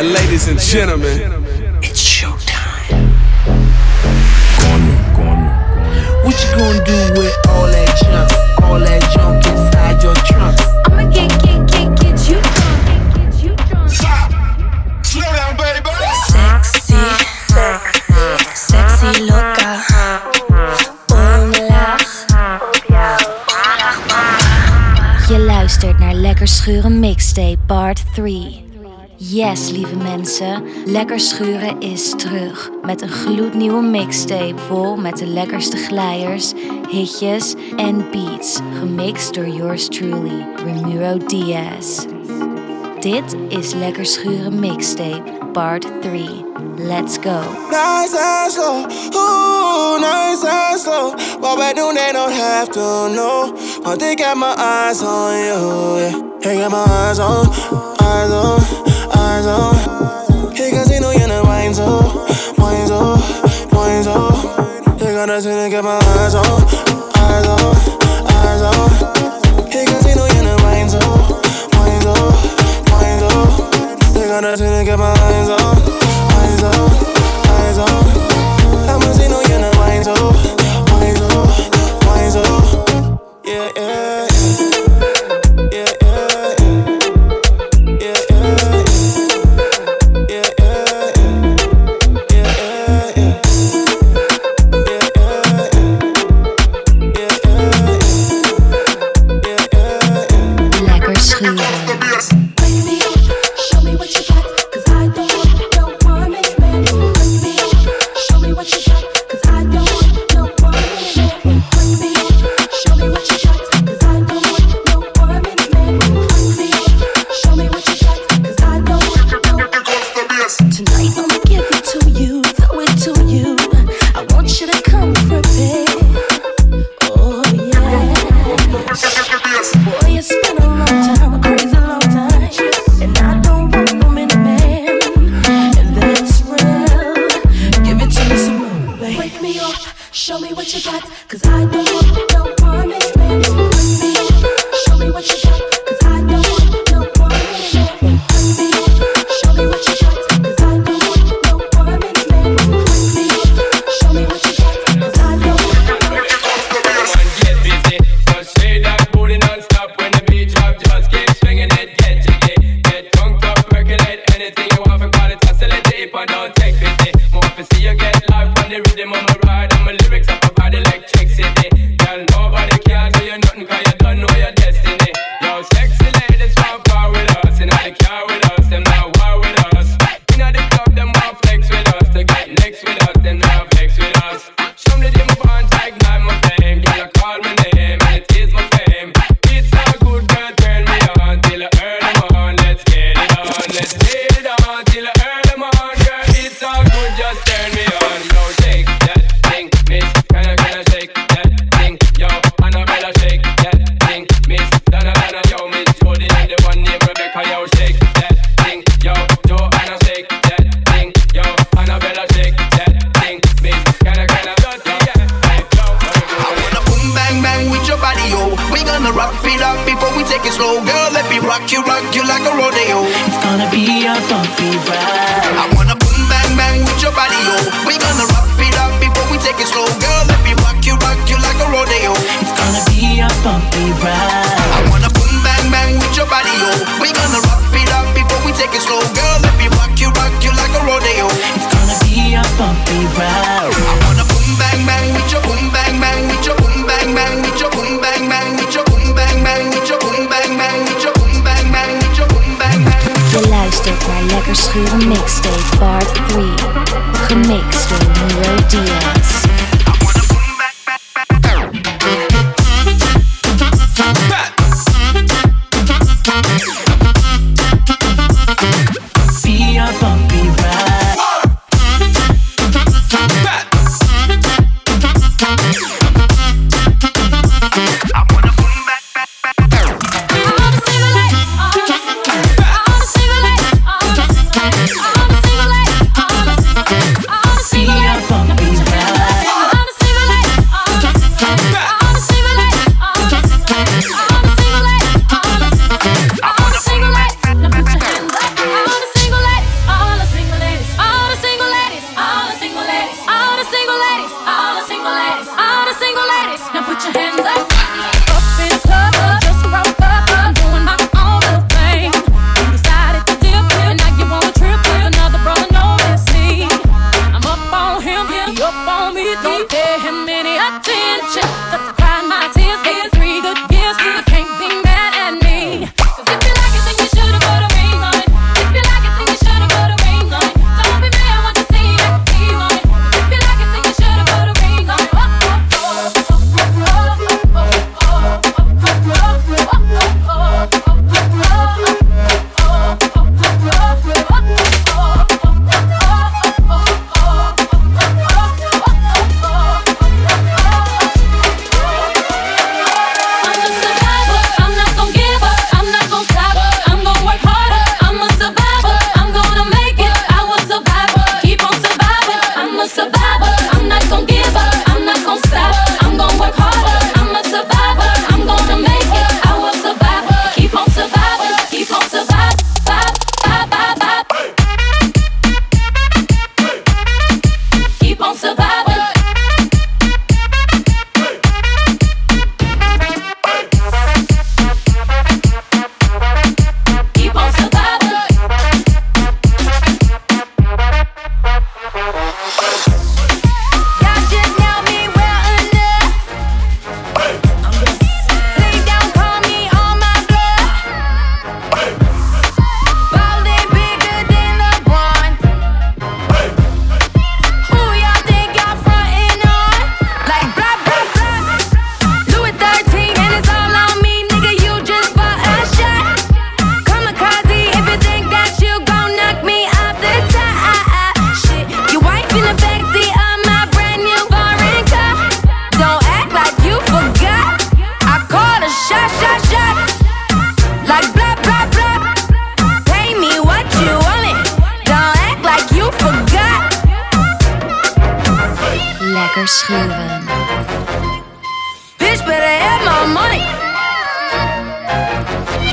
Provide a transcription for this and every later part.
And ladies and gentlemen, it's showtime. Going in, going What you gonna do with all that junk? All that junk inside your trunk? I'ma get, get, get, get you drunk. Stop! Slow down, baby! Sexy, sexy sexy loca. Ooh la. Je luistert naar Lekker Schuren Mixtape Part 3. Yes, lieve mensen, Lekker Schuren is terug. Met een gloednieuwe mixtape vol met de lekkerste glijers, hitjes en beats. Gemixt door yours truly, Ramiro Diaz. Dit is Lekker Schuren Mixtape, part 3. Let's go. Nice and slow, ooh, nice and slow. What we they don't have to know. But they got my eyes on you, yeah. They got my eyes on, eyes. wine zone. Hey, casino in the wine zone. Wine zone, wine zone. You got nothing to get my eyes on. Eyes on, eyes on. Hey, casino in the wine zone. Wine zone, wine zone. You got nothing to get my eyes on. your hands up.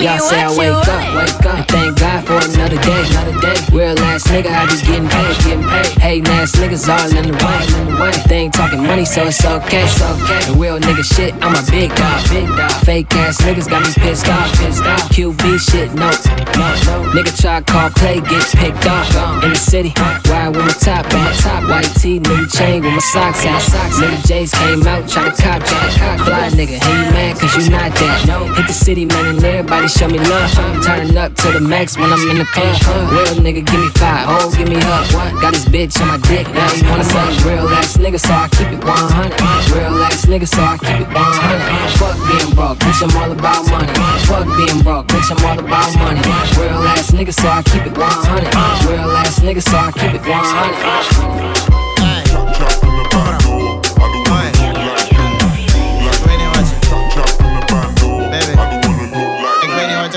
yeah. Say I wake up, wake up. Thank God for another day, another day. Real ass nigga, I be getting paid, getting paid. Hating ass niggas all in the way, in the way. They ain't talking money, so it's okay, it's okay. The real nigga shit, I'm a big dog, big dog. Fake ass niggas got me pissed off, pissed off. QB shit, no, no, no. Nigga try call play, get picked off. In the city, ride with my top, on top. White tee, new chain with my socks out. Nigga J's came out, try to cop, cop. Fly nigga, you mad cause you not that. No, hit the city, man, and everybody show me love. Turn up to the max when I'm in the club. Real nigga, give me five, oh, give me up. Got this bitch on my dick, now he wanna say real ass nigga, so I keep it 100. Real ass nigga, so I keep it 100. Fuck being broke, bitch, I'm all about money. Fuck being broke, bitch, I'm all about money. Real ass nigga, so I keep it 100. Real ass nigga, so I keep it 100.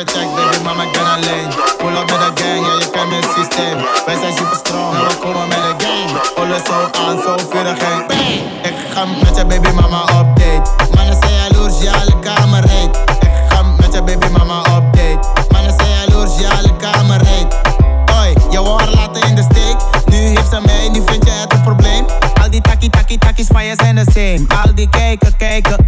Checkt, baby, mama gonna alleen. Pull up met de gang, ja, je kent mijn systeem. Wij zijn super strong, en we komen met de gang. Alles zo aan, zo vurig en bang. Ik ga met je baby mama update. Mannen zijn jaloers, ja,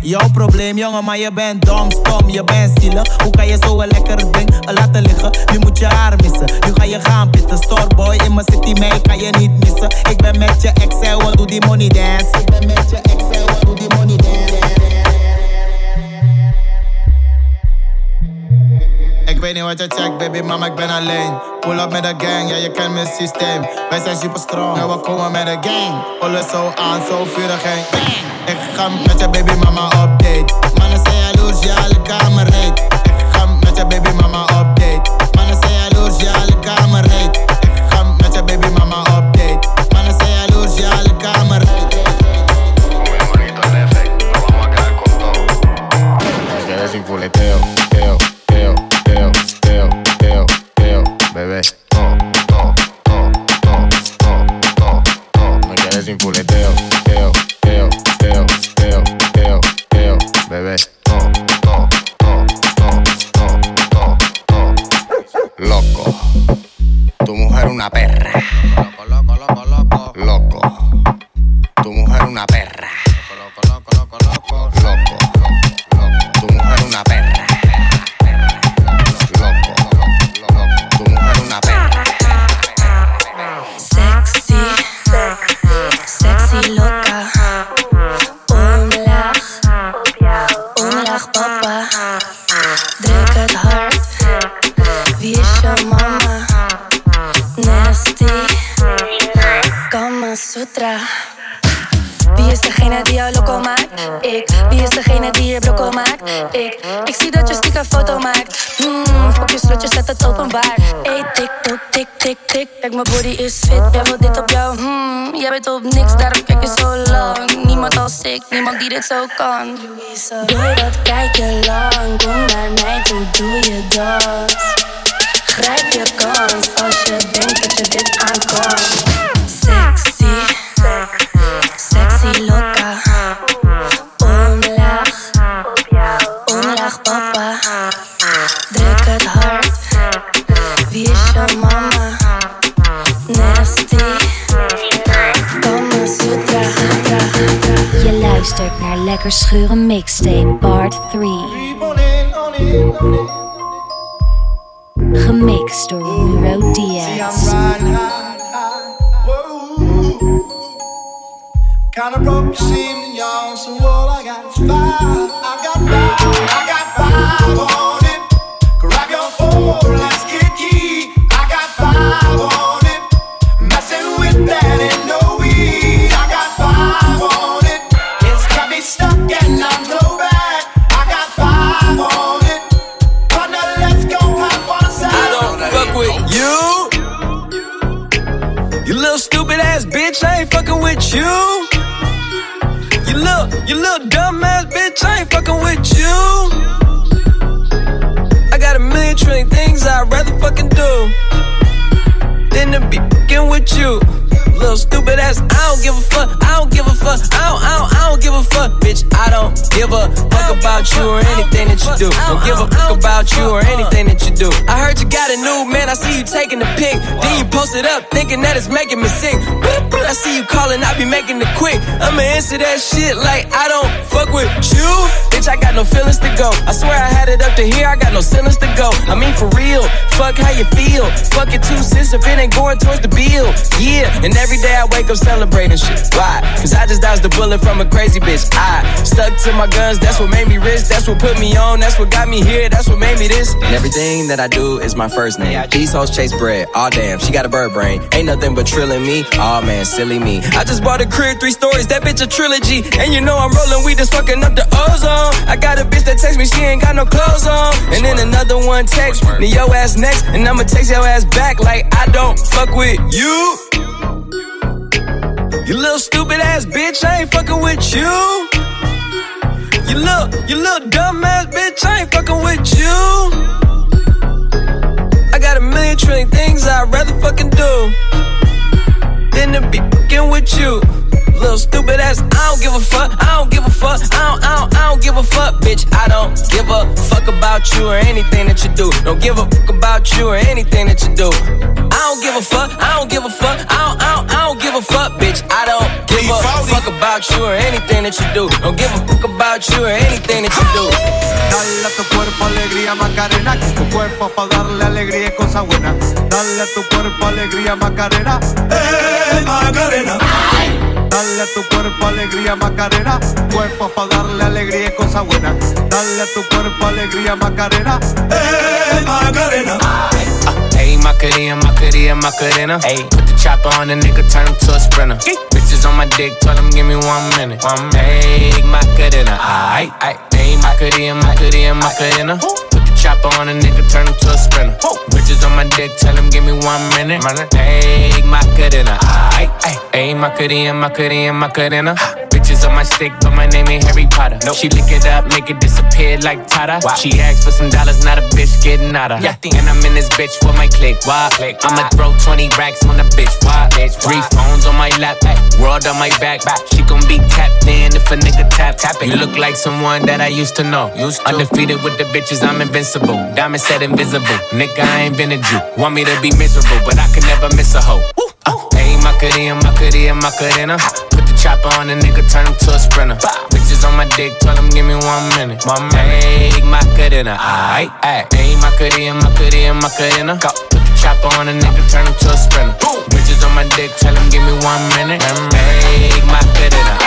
jouw probleem, jongen, maar je bent dom, stom, je bent zielig. Hoe kan je zo een lekker ding laten liggen? Nu moet je haar missen, nu ga je gaan pitten. Storeboy in mijn city, mij kan je niet missen. Ik ben met je ex, doe die money dance? Ik ben met je ex, doe die money dance? Weet niet wat je checkt, baby, mama, ik ben alleen. Pull up met de gang, ja, je kent mijn systeem. Wij zijn super strong, en we komen met de gang. Alles zo aan, zo vurig en bang. Ik ga met je baby mama update. Una perra. Kijk, mijn body is fit, jij wil dit op jou. Hmm, jij bent op niks, daarom kijk je zo lang. Niemand als ik, niemand die dit zo kan. Boy, wat kijk je lang? Kom naar mij toe, doe je dat? Grijp je kans als je denkt dat je dit aan kan. Lekker Schuren Mixtape Part 3. Gemixt door Muro Diaz. Kinda broke, you seem young, so all I got is five. I got five, I got five on bitch, I ain't fucking with you. You little, you little dumb ass bitch, I ain't fucking with you. I got a million trillion things I'd rather fucking do than to be fucking with you. Little stupid ass, I don't give a fuck. I don't give a fuck. I don't, I don't, I don't give a fuck, bitch. I don't give a fuck about you or anything that you do. Don't give a fuck about you or anything that you do. I heard you got a new man. I see you taking the pic. Then you post it up, thinking that it's making me sick. I see you calling, I be making it quick. I'ma answer that shit like I don't fuck with you. Bitch, I got no feelings to go. I swear I had it up to here, I got no feelings to go. I mean, for real, fuck how you feel. Fuck it two cents if it ain't going towards the bill. Yeah, and every day I wake up celebrating shit. Why? Cause I just dodged the bullet from a crazy bitch. I stuck to my guns, that's what made me rich. That's what put me on, that's what got me here, that's what made me this. And everything that I do is my first name. These hoes chase bread. Aw, damn, she got a bird brain. Ain't nothing but trilling me. Aw, man, silly me. I just bought a crib, three stories, that bitch a trilogy. And you know I'm rolling weed, just fucking up the ozone. I got a bitch that text me, she ain't got no clothes on. And then another one text me, yo ass next. And I'ma text your ass back like I don't fuck with you. You little stupid ass bitch, I ain't fucking with you. You look, you little dumb ass bitch, I ain't fucking with you. I got a million trillion things I'd rather fucking do than to be fucking with you. Little stupid ass, I don't give a fuck, I don't give a fuck, I don't, I don't, I don't give a fuck, bitch. I don't give a fuck about you or anything that you do. Don't give a fuck about you or anything that you do. I don't give a fuck, I don't give a fuck, I don't, I don't, I don't give a fuck, bitch. I don't give a fuck about you or anything that you do. Don't give a fuck about you or anything that you do. Dale a tu cuerpo alegría Macarena, que tu cuerpo para darle alegría y cosa buena. Dale a tu cuerpo alegría Macarena, eh Macarena. Dale a tu cuerpo alegría Macarena, cuerpo para darle alegría y cosa buena. Dale a tu cuerpo alegría Macarena, eh Macarena. Ayy, Macarena, Macarena, Macarena. Ayy, put the chopper on the nigga, turn him to a sprinter. Bitches on my dick, tell him give me one minute. One minute, Macarena. Aight, aight. Ayy, Macarena, Macarena, Macarena. Chopper on a nigga, turn him to a sprinter. Bitches on my dick, tell him give me one minute. Ayy, Macarena. Aight, aight. Ayy, Macarena, Macarena, Macarena. On my stick, but my name ain't Harry Potter. She lick it up, make it disappear like Tata. She asked for some dollars, not a bitch getting out of. And I'm in this bitch with my click. Why? click I'ma throw 20 racks on a bitch. Why? bitch? Three phones on my lap, world on my back. back. She gon' be tapped in if a nigga tap. tap it. You look like someone that I used to know. Undefeated with the bitches, I'm invincible. Diamond said invisible. Nigga, I ain't been a Jew. Want me to be miserable, but I can never miss a hoe. Uh, Ayy, Macarena, Macarena, Macarena. Put the chopper on the nigga, turn him to a sprinter. Bitches on my dick, tell him give me one minute. One minute. Ayy, Macarena, aight, aight. Ayy, Macarena, Macarena, Macarena. Put the chopper on a nigga, turn him to a sprinter. Bitches on my dick, tell him give me one minute. Ayy, Macarena, aight.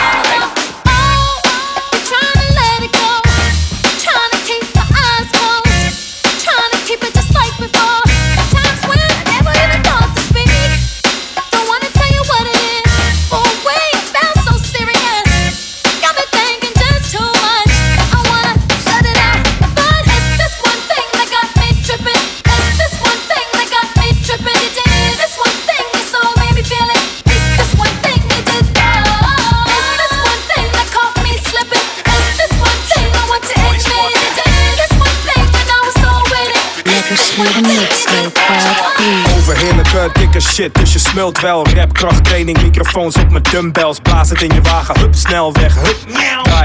Wel. Rap, kracht, training, microfoons op mijn dumbbells. Blaas het in je wagen, hup, snel weg, hup.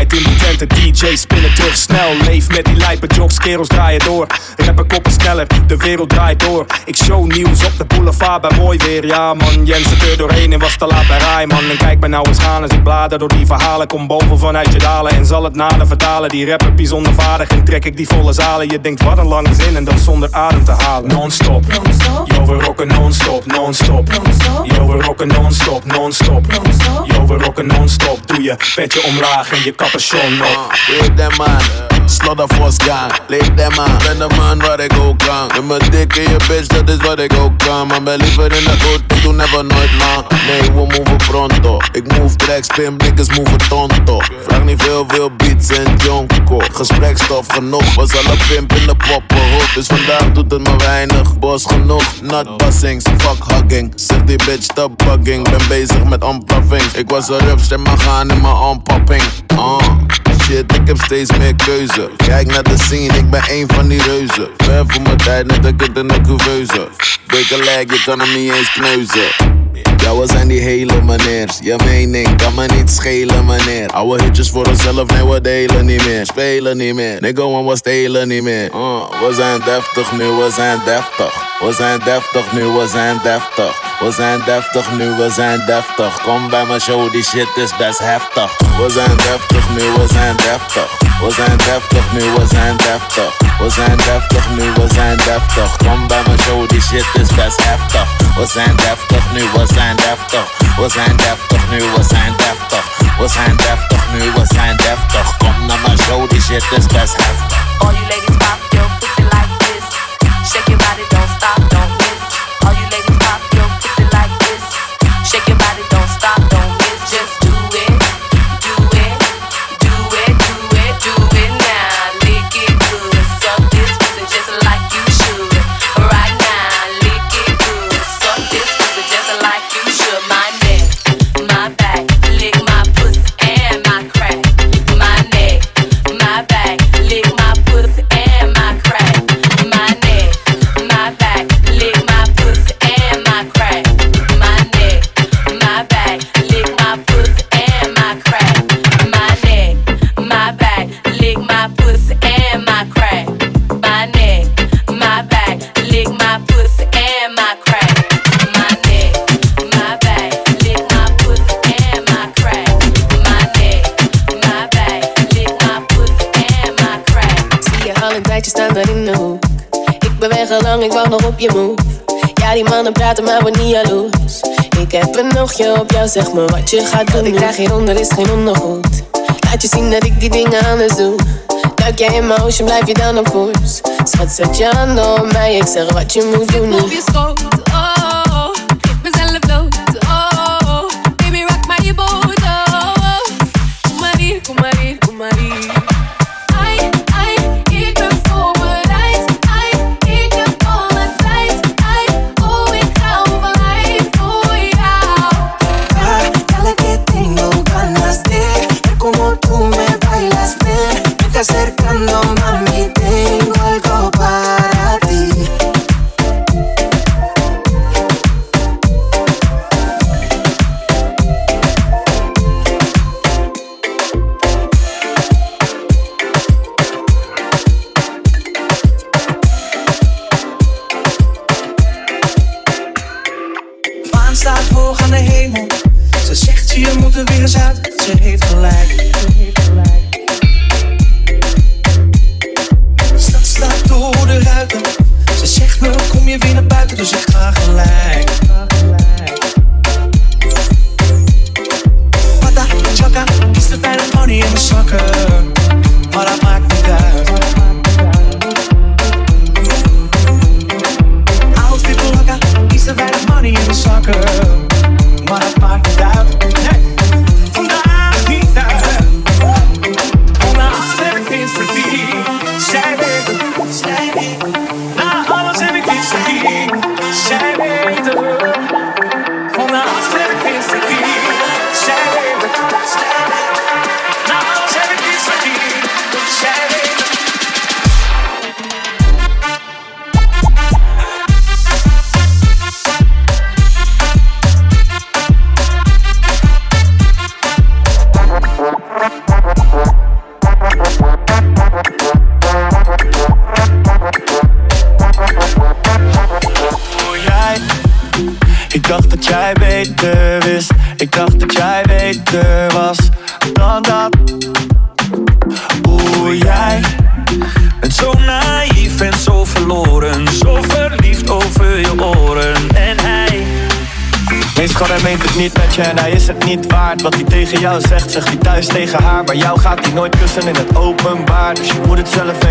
In de tent, de DJ spinnen terug snel. Leef met die lijpe jocks, kerels draaien door. Rappen koppen sneller, de wereld draait door. Ik show nieuws op de boulevard bij mooi weer. Ja man, Jens zit er doorheen en was te laat bij Rijman. En kijk me nou eens gaan als ik blader door die verhalen. Kom boven vanuit je dalen en zal het nader vertalen. Die rapper bijzonder vaardig en trek ik die volle zalen. Je denkt wat een lange zin en dat zonder adem te halen. Non-stop, yo we rocken non-stop, non-stop. Yo we rocken non-stop, non-stop. Yo we rocken non-stop. Doe je petje omlaag en je op. Leef dem man, slaughter force gang. Leef dem man, ben de man waar ik ook kan. Met mijn dik in je bitch, dat is wat ik ook kan. Maar ben liever in de hood, ik doe never nooit lang. Nee, we move pronto. Ik move tracks, pimp, niggas move tonto. Vraag niet veel, veel beats en jonko. Gesprekstof genoeg, was alle pimp in de poppenhoek. Dus vandaag doet het me weinig, bos genoeg. Not passings, fuck hugging. Zeg die bitch stop bugging. Ben bezig met unpuffing. Ik was een rupster, maar gaan in mijn unpopping. Uh. Shit, ik heb steeds meer keuze. Kijk naar de scene, ik ben een van die reuzen. Ver voor mijn tijd, net een kind in de. Break a leg, je kan hem niet eens kneuzen. Ja, we zijn die hele meneers. Je mening kan me niet schelen, meneer. Oude hitjes voor onszelf, nee, we delen niet meer. Spelen niet meer, nigga, want we stelen niet meer. Uh, we zijn deftig nu, we zijn deftig. We zijn deftig nu, we zijn deftig. We zijn deftig nu, we zijn deftig. Kom bij mijn show, die shit is best heftig. We zijn deftig nu, we zijn deftig. We zijn deftig nu, we zijn deftig. We zijn deftig nu, we zijn deftig. Kom bij mijn show, die shit is best heftig. We zijn deftig nu, we zijn deftig. We zijn deftig nu, we zijn deftig. We zijn deftig nu, we zijn deftig. Kom naar mijn show, die shit is best heftig. All you ladies pop your pussy like this. Shake your body, al een tijdje staan daar in de hoek. Ik beweeg al lang, ik wacht nog op je move. Ja, die mannen praten, maar word niet jaloers. Ik heb een oogje op jou, zeg me wat je gaat doen. Ik draag geen onder, is geen ondergoed. Laat je zien dat ik die dingen anders doe. Duik jij in mijn ocean, blijf je dan op koers. Schat, zet je handen op mij, ik zeg wat je moet doen nu. Acercando, tegen jou zegt, zegt hij thuis tegen haar. Maar jou gaat hij nooit kussen in het openbaar. Dus je moet het zelf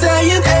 saying,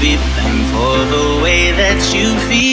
be blamed for the way that you feel.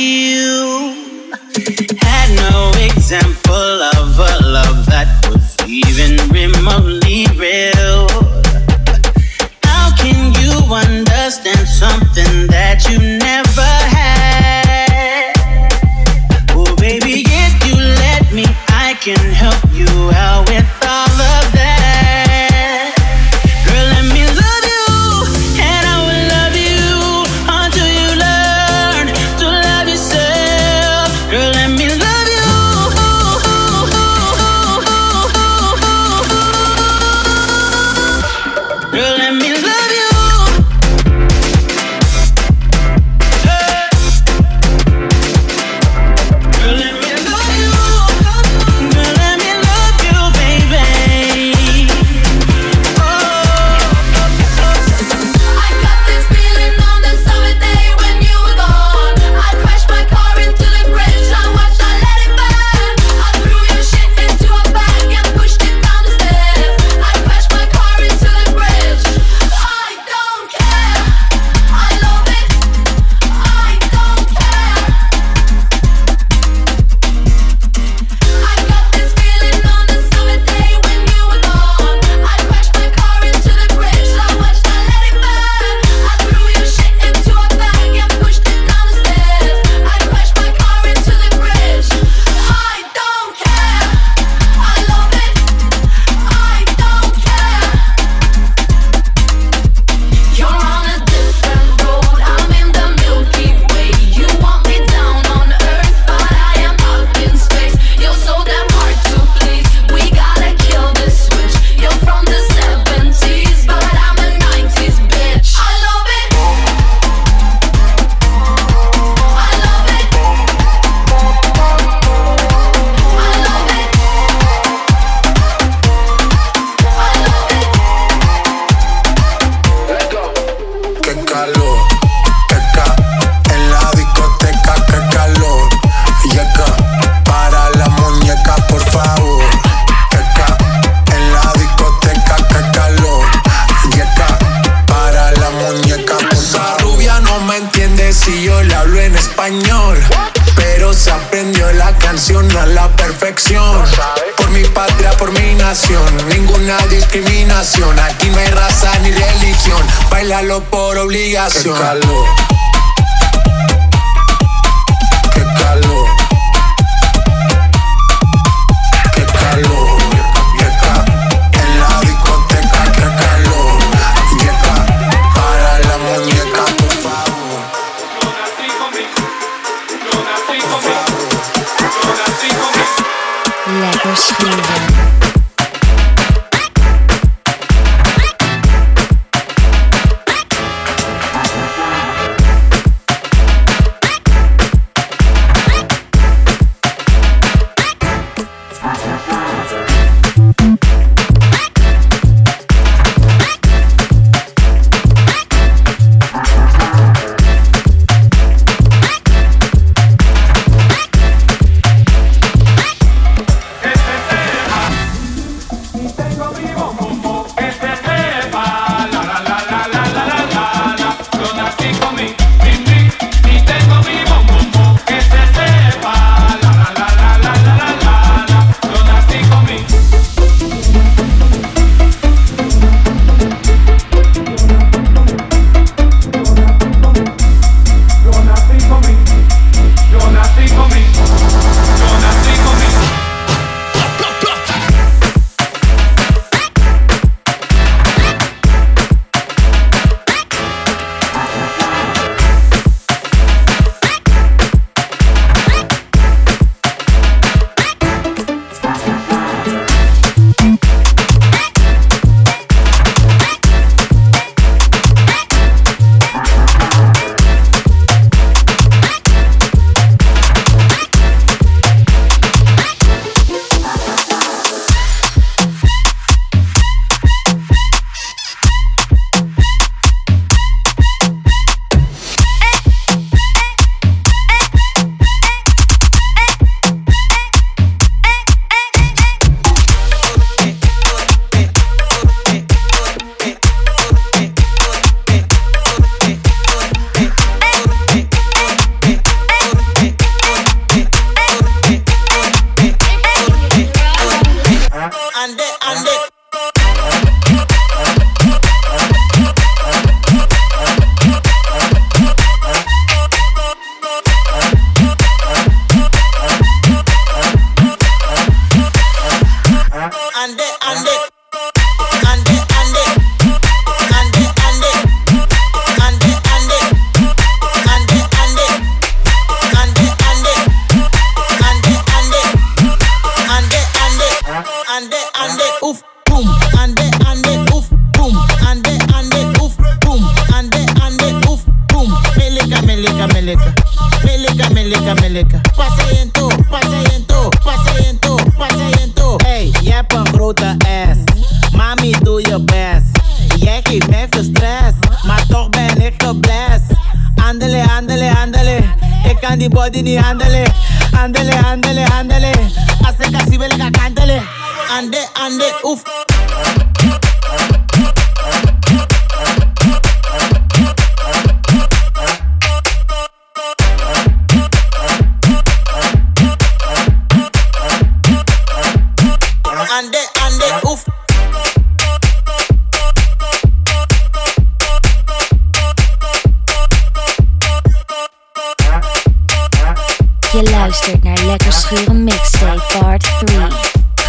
verschuren mixtape part 3.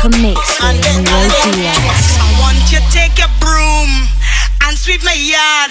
Gemixt door Nero Diaz. I want you take a broom and sweep my yard.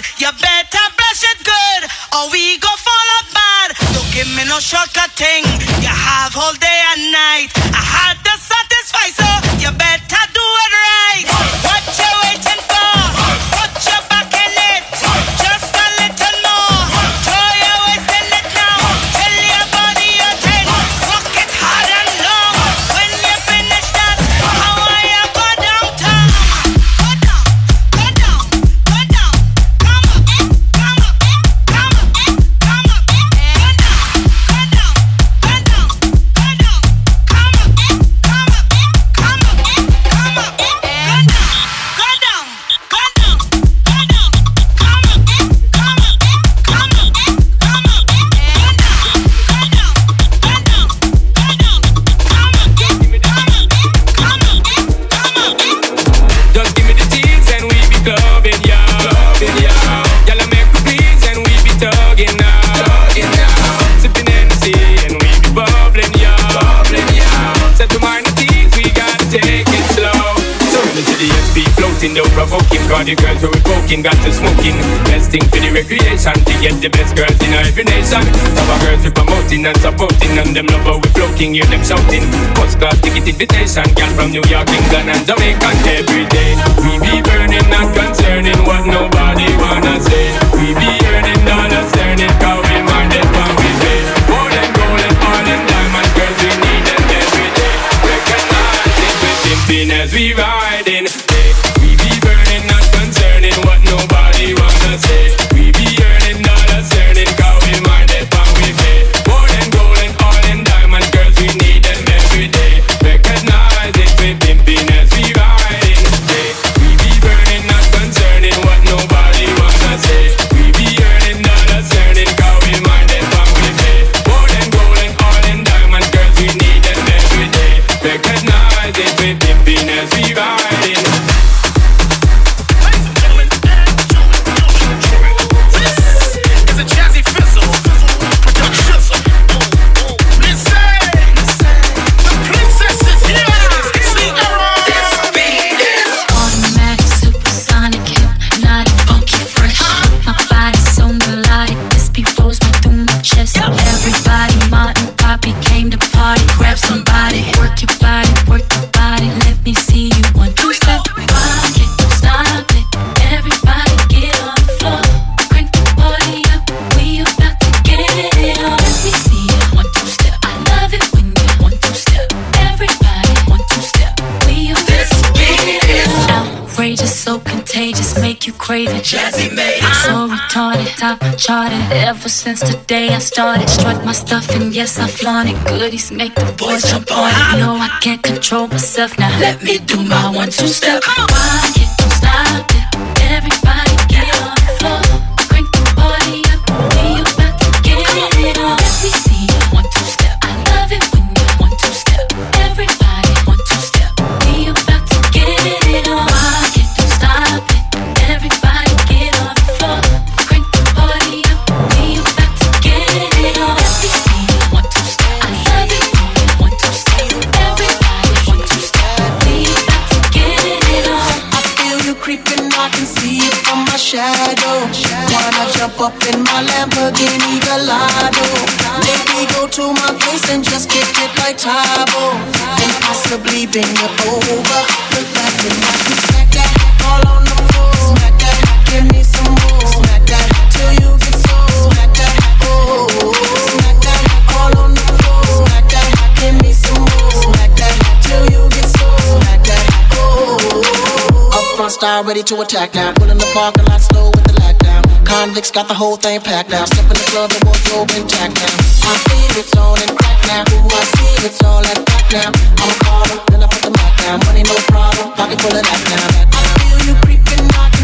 Recreation to get the best girls in every nation. Our girls we promoting and supporting and them love how we floating, hear them shouting. First class ticket invitation, girl from New York, England and Jamaica every day. We be burning, not concerning what nobody wanna say. We be earning dollars, turning, cause we minded what we pay. More than gold and all them diamonds, girls we need them every day. Recognize it, pimping as we riding. Jazzy made it. So retarded, top charted. Ever since the day I started, strut my stuff and yes I flaunt it. Goodies make the boys jump on it. No, I can't control myself now. Let me do my one two step. Rock it, don't stop it. Everybody up in my Lamborghini Gallardo? Maybe go to my place and just kick it like Tae Bo. And possibly bend you over. Look back and me smack that all on the floor. Smack that, give me some more. Smack that till you get so. Smack that, oh. Smack that all on the floor. Smack that, give me some more. Smack that till you get so. Smack that, oh. Up front, style ready to attack now. Pulling the parking lot slow Konvicts got the whole thing packed now. Step in the club, the wardrobe intact now. My favorite's on and crack now. Ooh, I see it's all at back now. I'm a caller, then I put the Mac down. Money no problem, pocket full of that now. I feel you creeping, I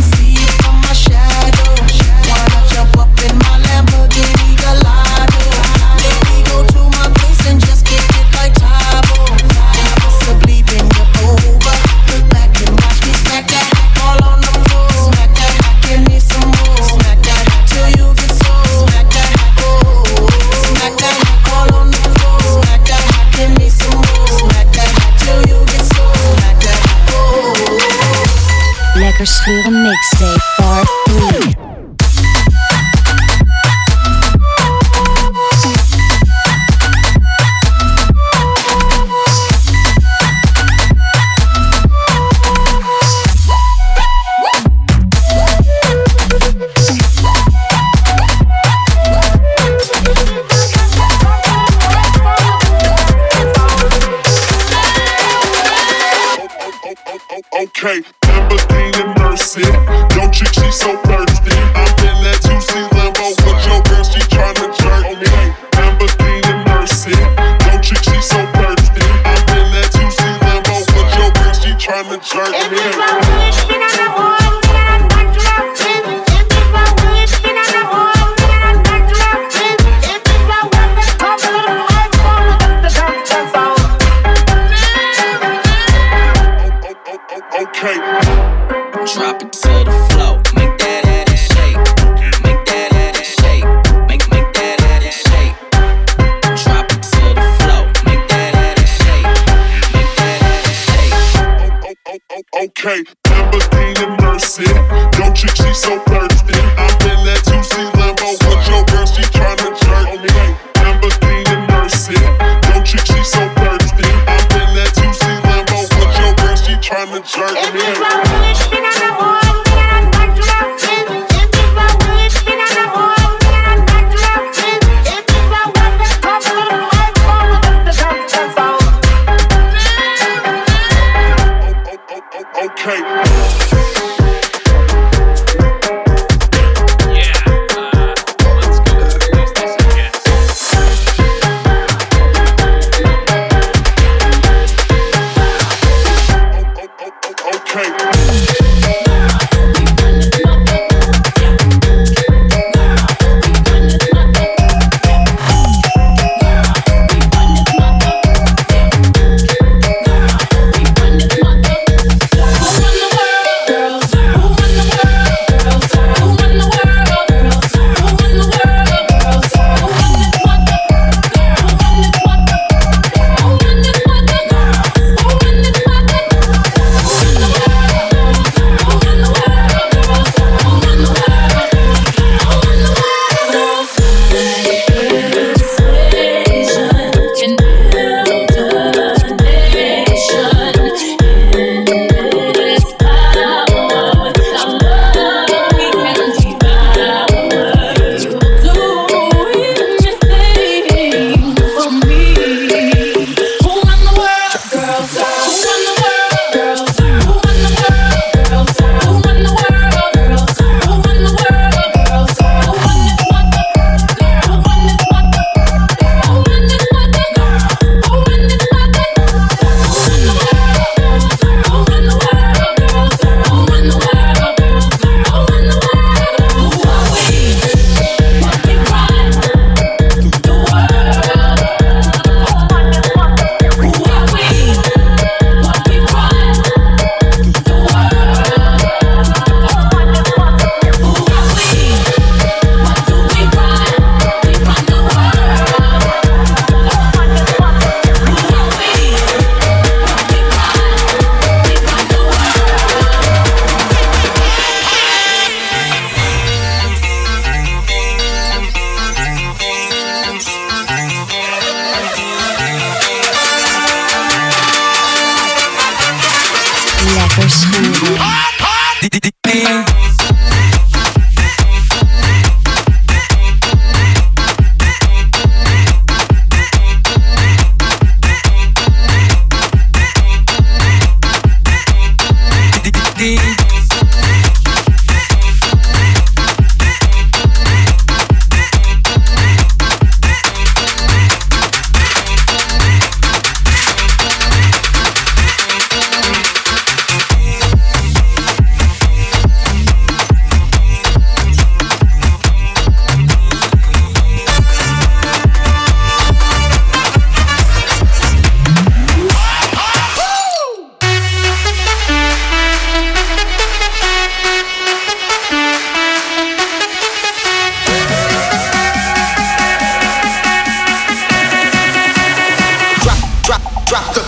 she tryna jerk me. Drop, the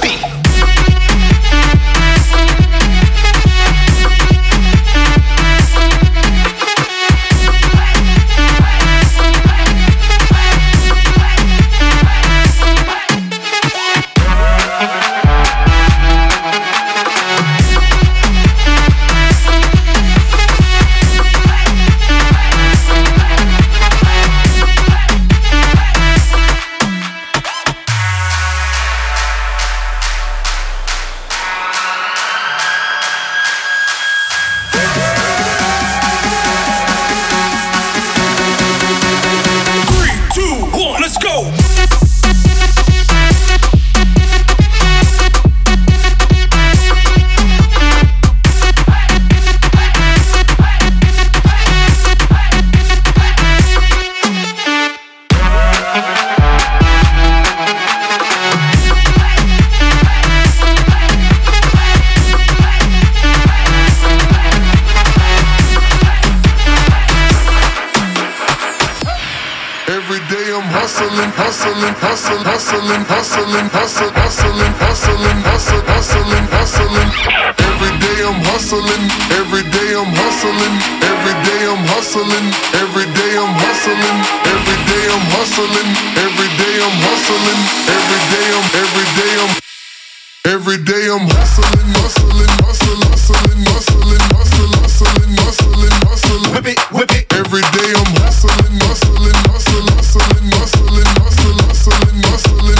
Muscle.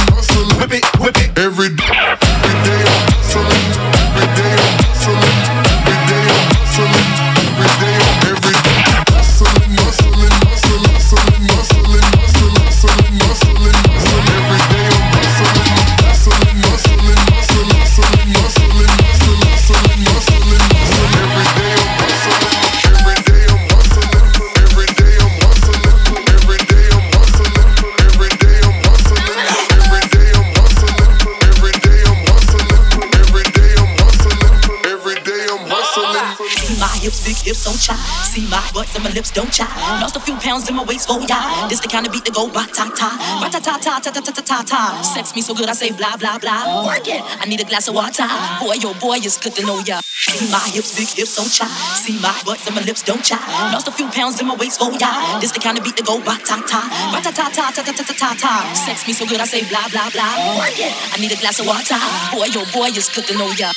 Pounds in my waist for ya. This the kind of beat that go ba ta ta, ba ta ta ta ta ta ta ta ta. Sex me so good I say blah blah blah. Work it. I need a glass of water. Boy, yo, boy, it's good to know ya. See my hips, big hips on chop. See my butts and my lips don't chop. Lost a few pounds in my waist for ya. This the kind of beat that go ba ta ta, ba ta ta ta ta ta ta ta ta. Sex me so good I say blah blah blah. Work it. I need a glass of water. Boy, yo, boy, it's good to know ya.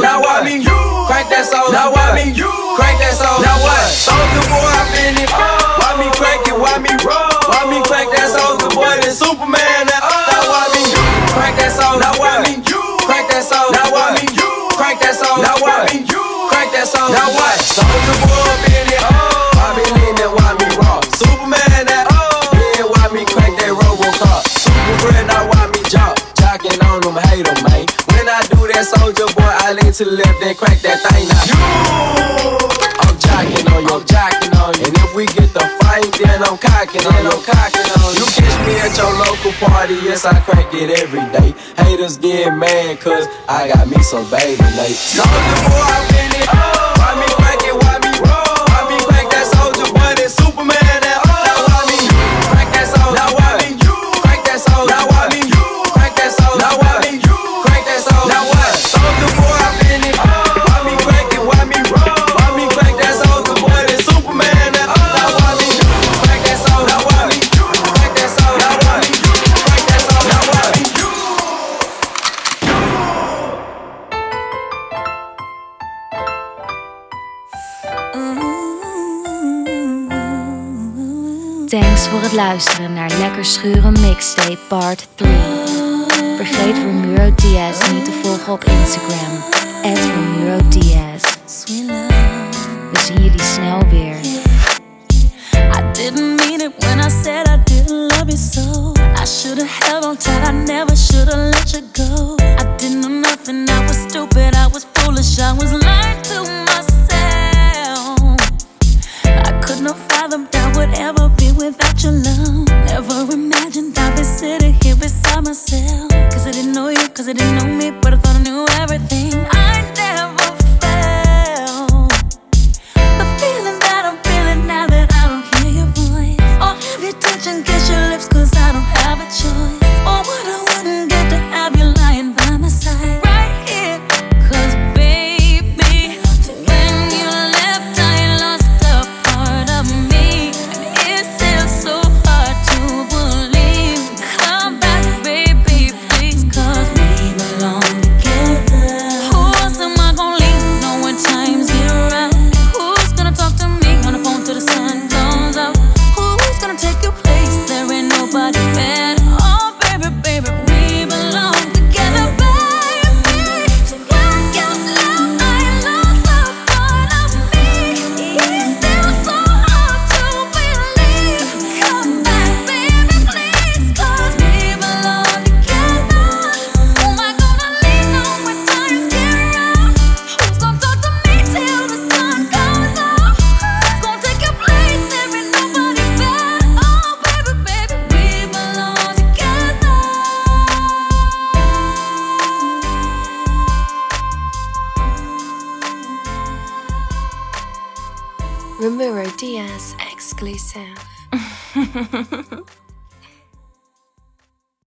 soul. Now what? I mean you. Crank that soul. Now what? I mean you. Crank that soul. Now what? Soulja boy, I been it. Oh. Why me crank it? Why me roll? Why me crank that Soulja boy? Then Superman. Now oh. what? I mean you. Crank that soul. Now what? I mean you. Crank that soul. Now what? I mean you. Crank that soul. Now what? I mean you. Crank that soul. Now what? Soulja boy, I been oh. it. Why me lean and why me roll? Superman. Now me crank that Robocop. Super friend, I why me jump. Jocking on them, hate man. When I do that soldier I lean to the left, then crack that thing now. I'm jocking on you, I'm on you. And if we get the fight, then I'm cocking on you, cocking on you. Catch me at your local party, yes, I crack it every day. Haters get mad, cause I got me some baby late. Soulja boy, I'm in it. Why me crack it, voor het luisteren naar Lekker Schuren Mixtape Part 3. Vergeet Romero Diaz niet te volgen op Instagram. At Romero Diaz. We zien jullie snel weer. I didn't mean it when I said I didn't love you so. I should've held on tight, I never should've let you go. I didn't know nothing, I was stupid, I was foolish, I was lying to